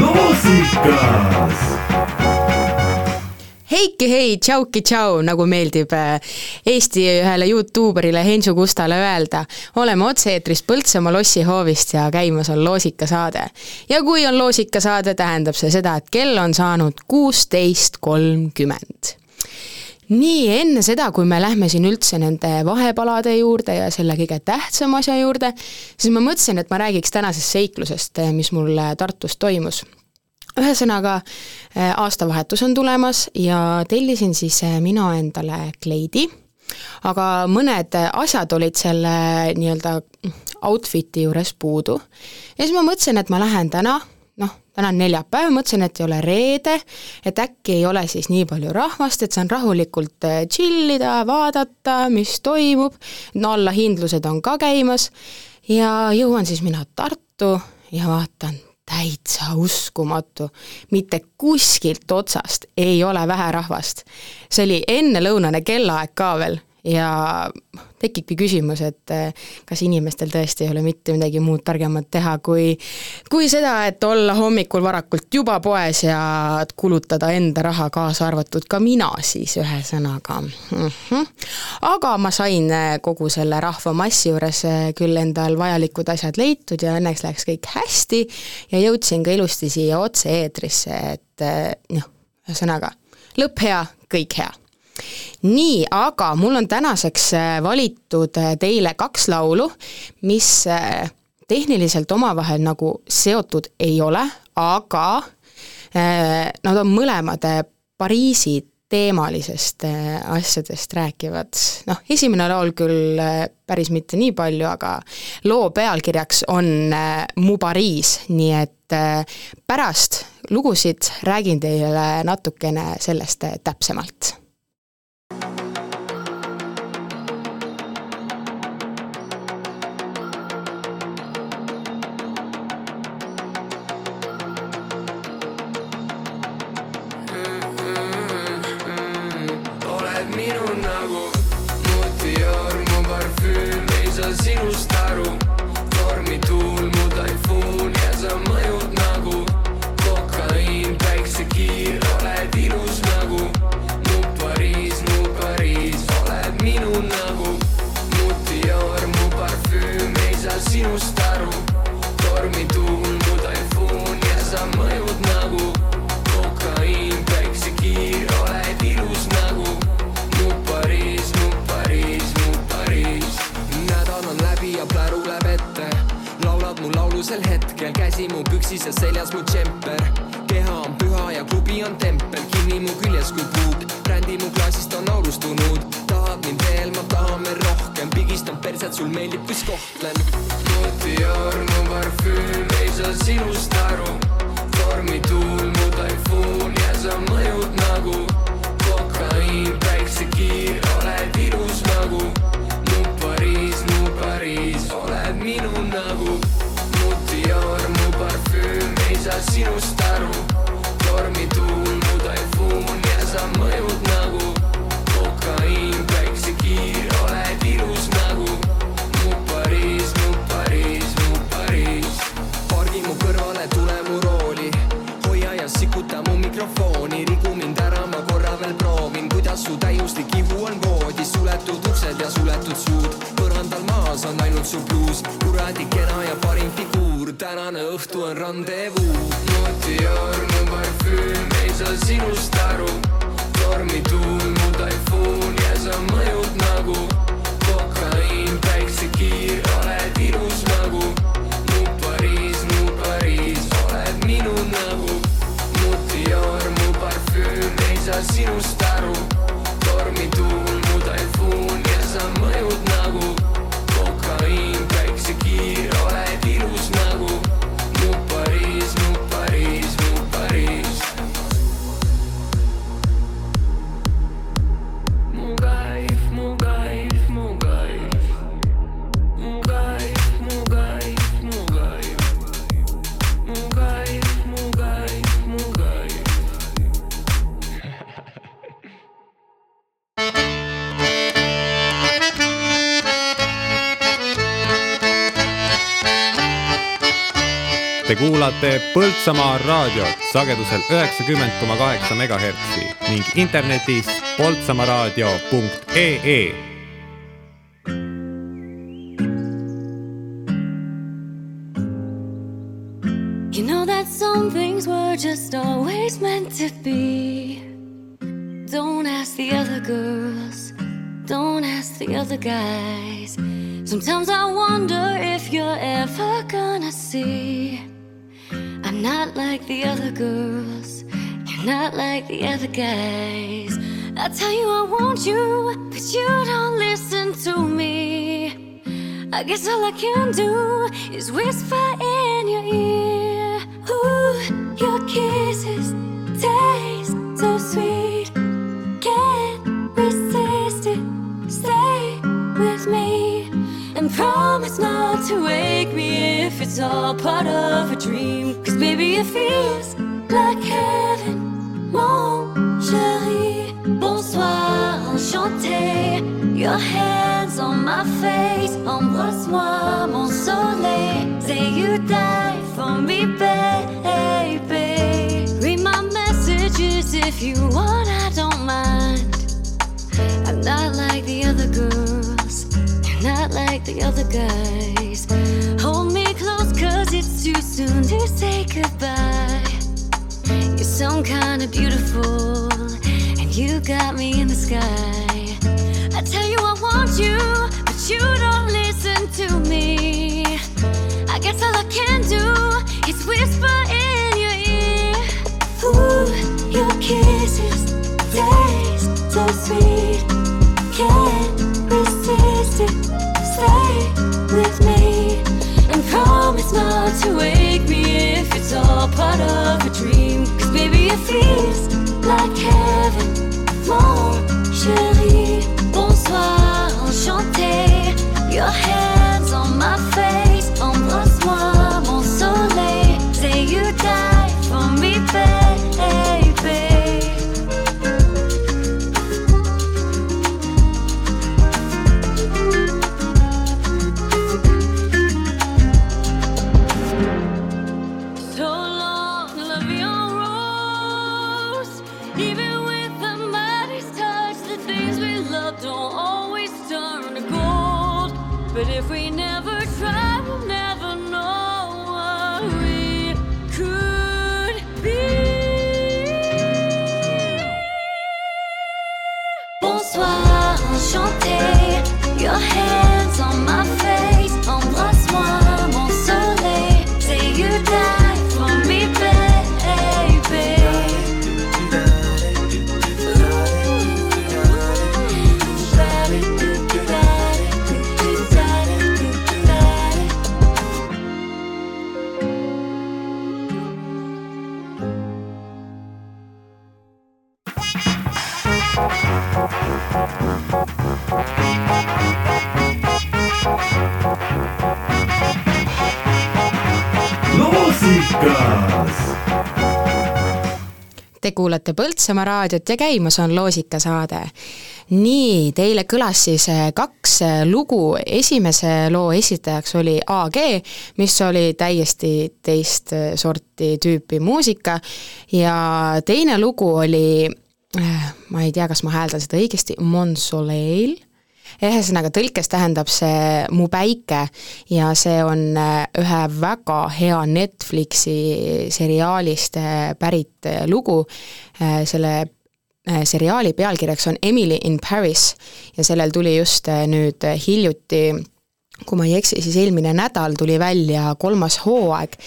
loosikas heiki hei, tšauki tšau, nagu meeldib äh, Eesti ühele Youtuberile Hensu Gustale öelda. oleme otse-eetris Põltsamaa lossihoovist ja käimas on loosikasaade. ja kui on loosikasaade, tähendab see seda, et kell on saanud kuusteist kolmkümmend nii, enne seda, kui me lähme siin üldse nende vahepalade juurde ja selle kõige tähtsama asja juurde, siis ma mõtlesin, et ma räägiks tänasest seiklusest, mis mul Tartus toimus ühesõnaga, äh, aastavahetus on tulemas ja tellisin siis mina endale kleidi, aga mõned asjad olid selle nii-öelda outfit'i juures puudu. ja siis ma mõtlesin, et ma lähen täna, noh, täna on neljapäev, mõtlesin, et ei ole reede, et äkki ei ole siis nii palju rahvast, et saan rahulikult äh, chill ida, vaadata, mis toimub, no allahindlused on ka käimas ja jõuan siis mina Tartu ja vaatan, täitsa uskumatu. mitte kuskilt otsast ei ole vähe rahvast. see oli ennelõunane kellaaeg ka veel ja tekibki küsimus, et eh, kas inimestel tõesti ei ole mitte midagi muud targemat teha, kui kui seda, et olla hommikul varakult juba poes ja kulutada enda raha, kaasa arvatud ka mina siis ühesõnaga mm. -hmm. aga ma sain eh, kogu selle rahvamassi juures eh, küll endal vajalikud asjad leitud ja õnneks läks kõik hästi ja jõudsin ka ilusti siia otse-eetrisse, et noh, ühesõnaga lõpp hea, kõik hea nii, aga mul on tänaseks äh, valitud äh, teile kaks laulu, mis äh, tehniliselt omavahel nagu seotud ei ole, aga nad on mõlemad Pariisi teemalisest asjadest rääkivad. noh, esimene laul küll päris mitte nii palju, aga loo pealkirjaks on Mu Pariis, nii et pärast lugusid räägin teile natukene sellest täpsemalt praegusel hetkel käsi mu püksis ja seljas mu tšemper. keha on püha ja klubi on tempel, kinni mu küljes kui puud. brändi mu klaasist on aurustunud, tahad mind veel, ma tahan veel rohkem. pigistan perset, sul meeldib, kus kohtlen. Dior mu parfüüm, ei saa sinust aru. vormituul mu taifuun ja sa mõjud nagu sinust aru. Tormi tuul, muda ja fuun ja sa mõjud nagu. Kokaiin, päiksekiir, oled ilus nagu. Mu Pariis, mu Pariis, mu Pariis. pargi mu kõrvale, tule mu rooli, hoia ja sikuta mu mikrofoni, rigu mind ära, ma korra veel proovin, kuidas su täiuslik ihu on voodis, suletud uksed ja suletud suud, põrandal maas on ainult su bluus, kuradi kena ja tänane õhtu on randevuu. motior, mu parfüüm, ei saa sinust aru. tormituul, mu taifuun ja sa mõjud nagu kokaiin, päiksekiir, ole Te kuulate Põltsamaa raadiot sagedusel üheksakümmend koma kaheksa megahertsi ning internetis poltsamaaraadio.ee. You know that some things were just always meant to be. Don't ask the other girls, don't ask the other guys. Sometimes I wonder if you're ever gonna see. I'm not like the other girls, you're not like the other guys. I tell you I want you, but you don't listen to me. I guess all I can do is whisper in your ear. Ooh, your kisses taste so sweet. Not to wake me if it's all part of a dream. Cause baby, it feels like heaven, mon chéri. Bonsoir, enchanté. Your hands on my face, embrasse-moi, mon soleil. Say you die for me, baby. Read my messages if you want, like the other guys. Hold me close, cause it's too soon to say goodbye. You're some kind of beautiful, and you got me in the sky. I tell you I want you, but you don't listen to me. I guess all I can do is whisper in your ear. Ooh, your kisses taste so sweet. To wake chanter. Te kuulate Põltsamaa raadiot ja käimas on loosikasaade. nii, teile kõlas siis eh, kaks eh, lugu, esimese loo esitajaks oli AG, mis oli täiesti teist eh, sorti tüüpi muusika. Ja teine lugu oli, ma ei tea, kas ma hääldan seda õigesti, Mon Soleil ühesõnaga, tõlkes tähendab see Mu päike ja see on äh, ühe väga hea Netflixi seriaalist äh, pärit äh, lugu. selle seriaali pealkirjaks on Emily in Paris ja sellel tuli just nüüd hiljuti kui ma ei eksi, siis eelmine nädal tuli välja kolmas hooaeg,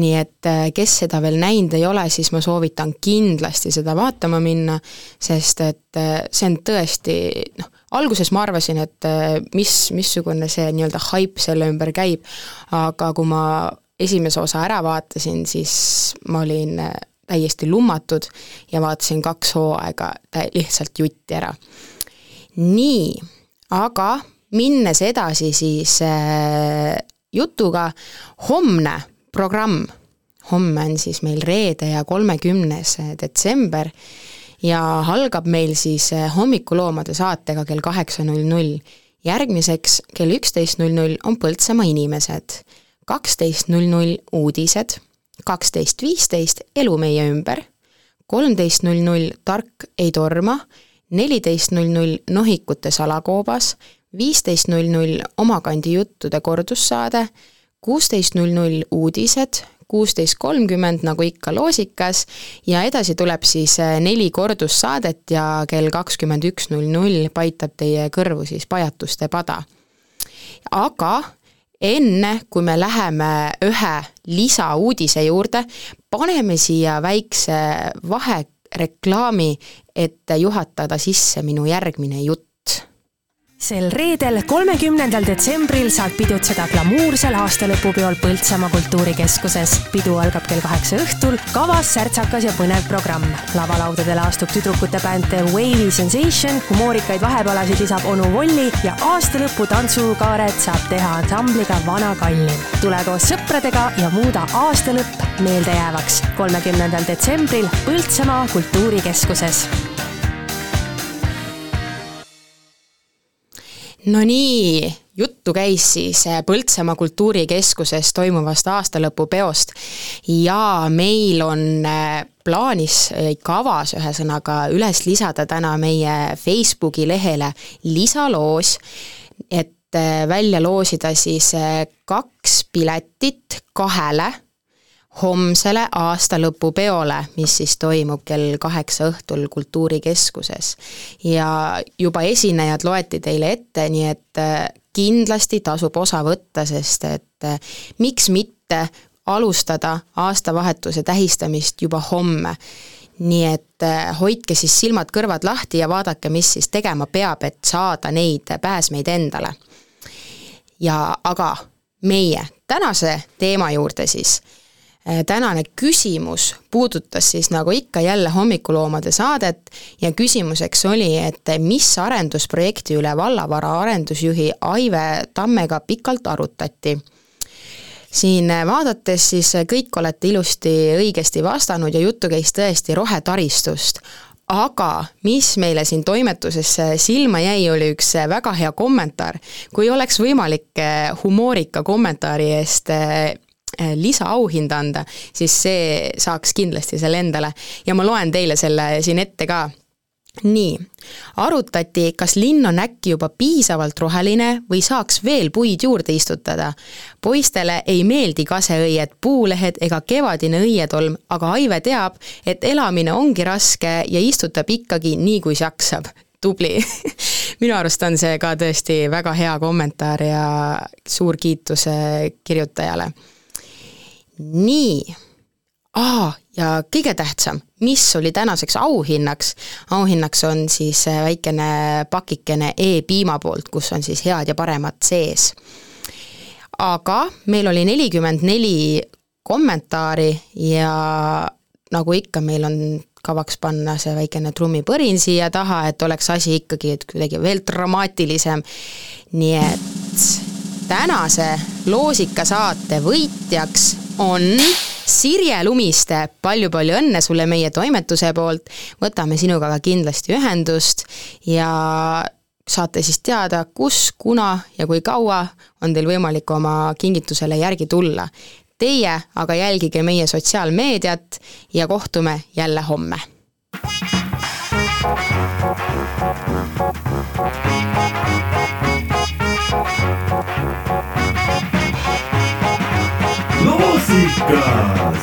nii et kes seda veel näinud ei ole, siis ma soovitan kindlasti seda vaatama minna, sest et see on tõesti noh, alguses ma arvasin, et mis, missugune see nii-öelda haip selle ümber käib, aga kui ma esimese osa ära vaatasin, siis ma olin täiesti lummatud ja vaatasin kaks hooaega lihtsalt jutti ära. nii, aga minnes edasi siis äh, jutuga, homne programm, homme on siis meil reede ja kolmekümnes detsember ja algab meil siis äh, hommikuloomade saatega kell kaheksa null null. järgmiseks kell üksteist null null on Põltsamaa inimesed, kaksteist null null uudised. kaksteist viisteist Elu meie ümber, kolmteist null null Tark ei torma, neliteist null null Nohikute salakoobas, viisteist null null Omakandi juttude kordussaade, kuusteist null null uudised, kuusteist kolmkümmend, nagu ikka loosikas, ja edasi tuleb siis äh, neli kordussaadet ja kell kakskümmend üks null null paitab teie kõrvu siis Pajatuste pada. aga enne, kui me läheme ühe lisauudise juurde, paneme siia väikse vahereklaami, et juhatada sisse minu järgmine jutt sel reedel, kolmekümnendal detsembril saad pidutseda glamuursel aastalõpupeol Põltsamaa kultuurikeskuses. pidu algab kell kaheksa õhtul, kavas särtsakas ja põnev programm. lavalaudadele astub tüdrukute bänd The Wavy Sensation, humoorikaid vahepalasid lisab onu Volli ja aastalõpu tantsukaaret saab teha ansambliga Vana Kallim. tule koos sõpradega ja muuda aastalõpp meeldejäävaks. kolmekümnendal detsembril Põltsamaa kultuurikeskuses no nii, juttu käis siis äh, Põltsamaa kultuurikeskuses toimuvast aastalõpupeost ja meil on äh, plaanis, äh, kavas ühesõnaga üles lisada täna meie Facebooki lehele lisaloos, et välja loosida siis kaks piletit kahele homsele aastalõpupeole, mis siis toimub kell kaheksa õhtul Kultuurikeskuses. ja juba esinejad loeti teile ette, nii et äh, kindlasti tasub osa võtta, sest et äh, miks mitte alustada aastavahetuse tähistamist juba homme. nii et äh, hoidke siis silmad-kõrvad lahti ja vaadake, mis siis tegema peab, et saada neid pääsmeid endale. ja aga meie tänase teema juurde siis tänane küsimus puudutas siis nagu ikka jälle hommikuloomade saadet ja küsimuseks oli, et mis arendusprojekti üle vallavara arendusjuhi Aive Tammega pikalt arutati siin vaadates siis kõik olete ilusti õigesti vastanud ja juttu käis tõesti rohetaristust. aga mis meile siin toimetuses silma jäi, oli üks väga hea kommentaar. kui oleks võimalik humoorika kommentaari eest Äh, lisaauhinda anda, siis see saaks kindlasti selle endale. Ja ma loen teile selle siin ette ka. Nii, arutati, kas linn on äkki juba piisavalt roheline või saaks veel puid juurde istutada. poistele ei meeldi kaseõied, puulehed ega kevadine õietolm, aga Aive teab, et elamine ongi raske ja istutab ikkagi nii, kui jaksab. tubli. Minu arust on see ka tõesti väga hea kommentaar ja suur kiitus kirjutajale nii. Aa, ja kõige tähtsam, mis oli tänaseks auhinnaks, auhinnaks on siis äh, väikene pakikene E-piima poolt, kus on siis head ja paremat sees. aga meil oli nelikümmend neli kommentaari ja nagu ikka, meil on kavaks panna see väikene trummipõrin siia taha, et oleks asi ikkagi, kuidagi veel dramaatilisem, nii et tänase loosikasaate võitjaks on Sirje Lumiste palju,, palju-palju õnne sulle meie toimetuse poolt, võtame sinuga ka kindlasti ühendust ja saate siis teada, kus, kuna ja kui kaua on teil võimalik oma kingitusele järgi tulla. Teie aga jälgige meie sotsiaalmeediat ja kohtume jälle homme. músicas.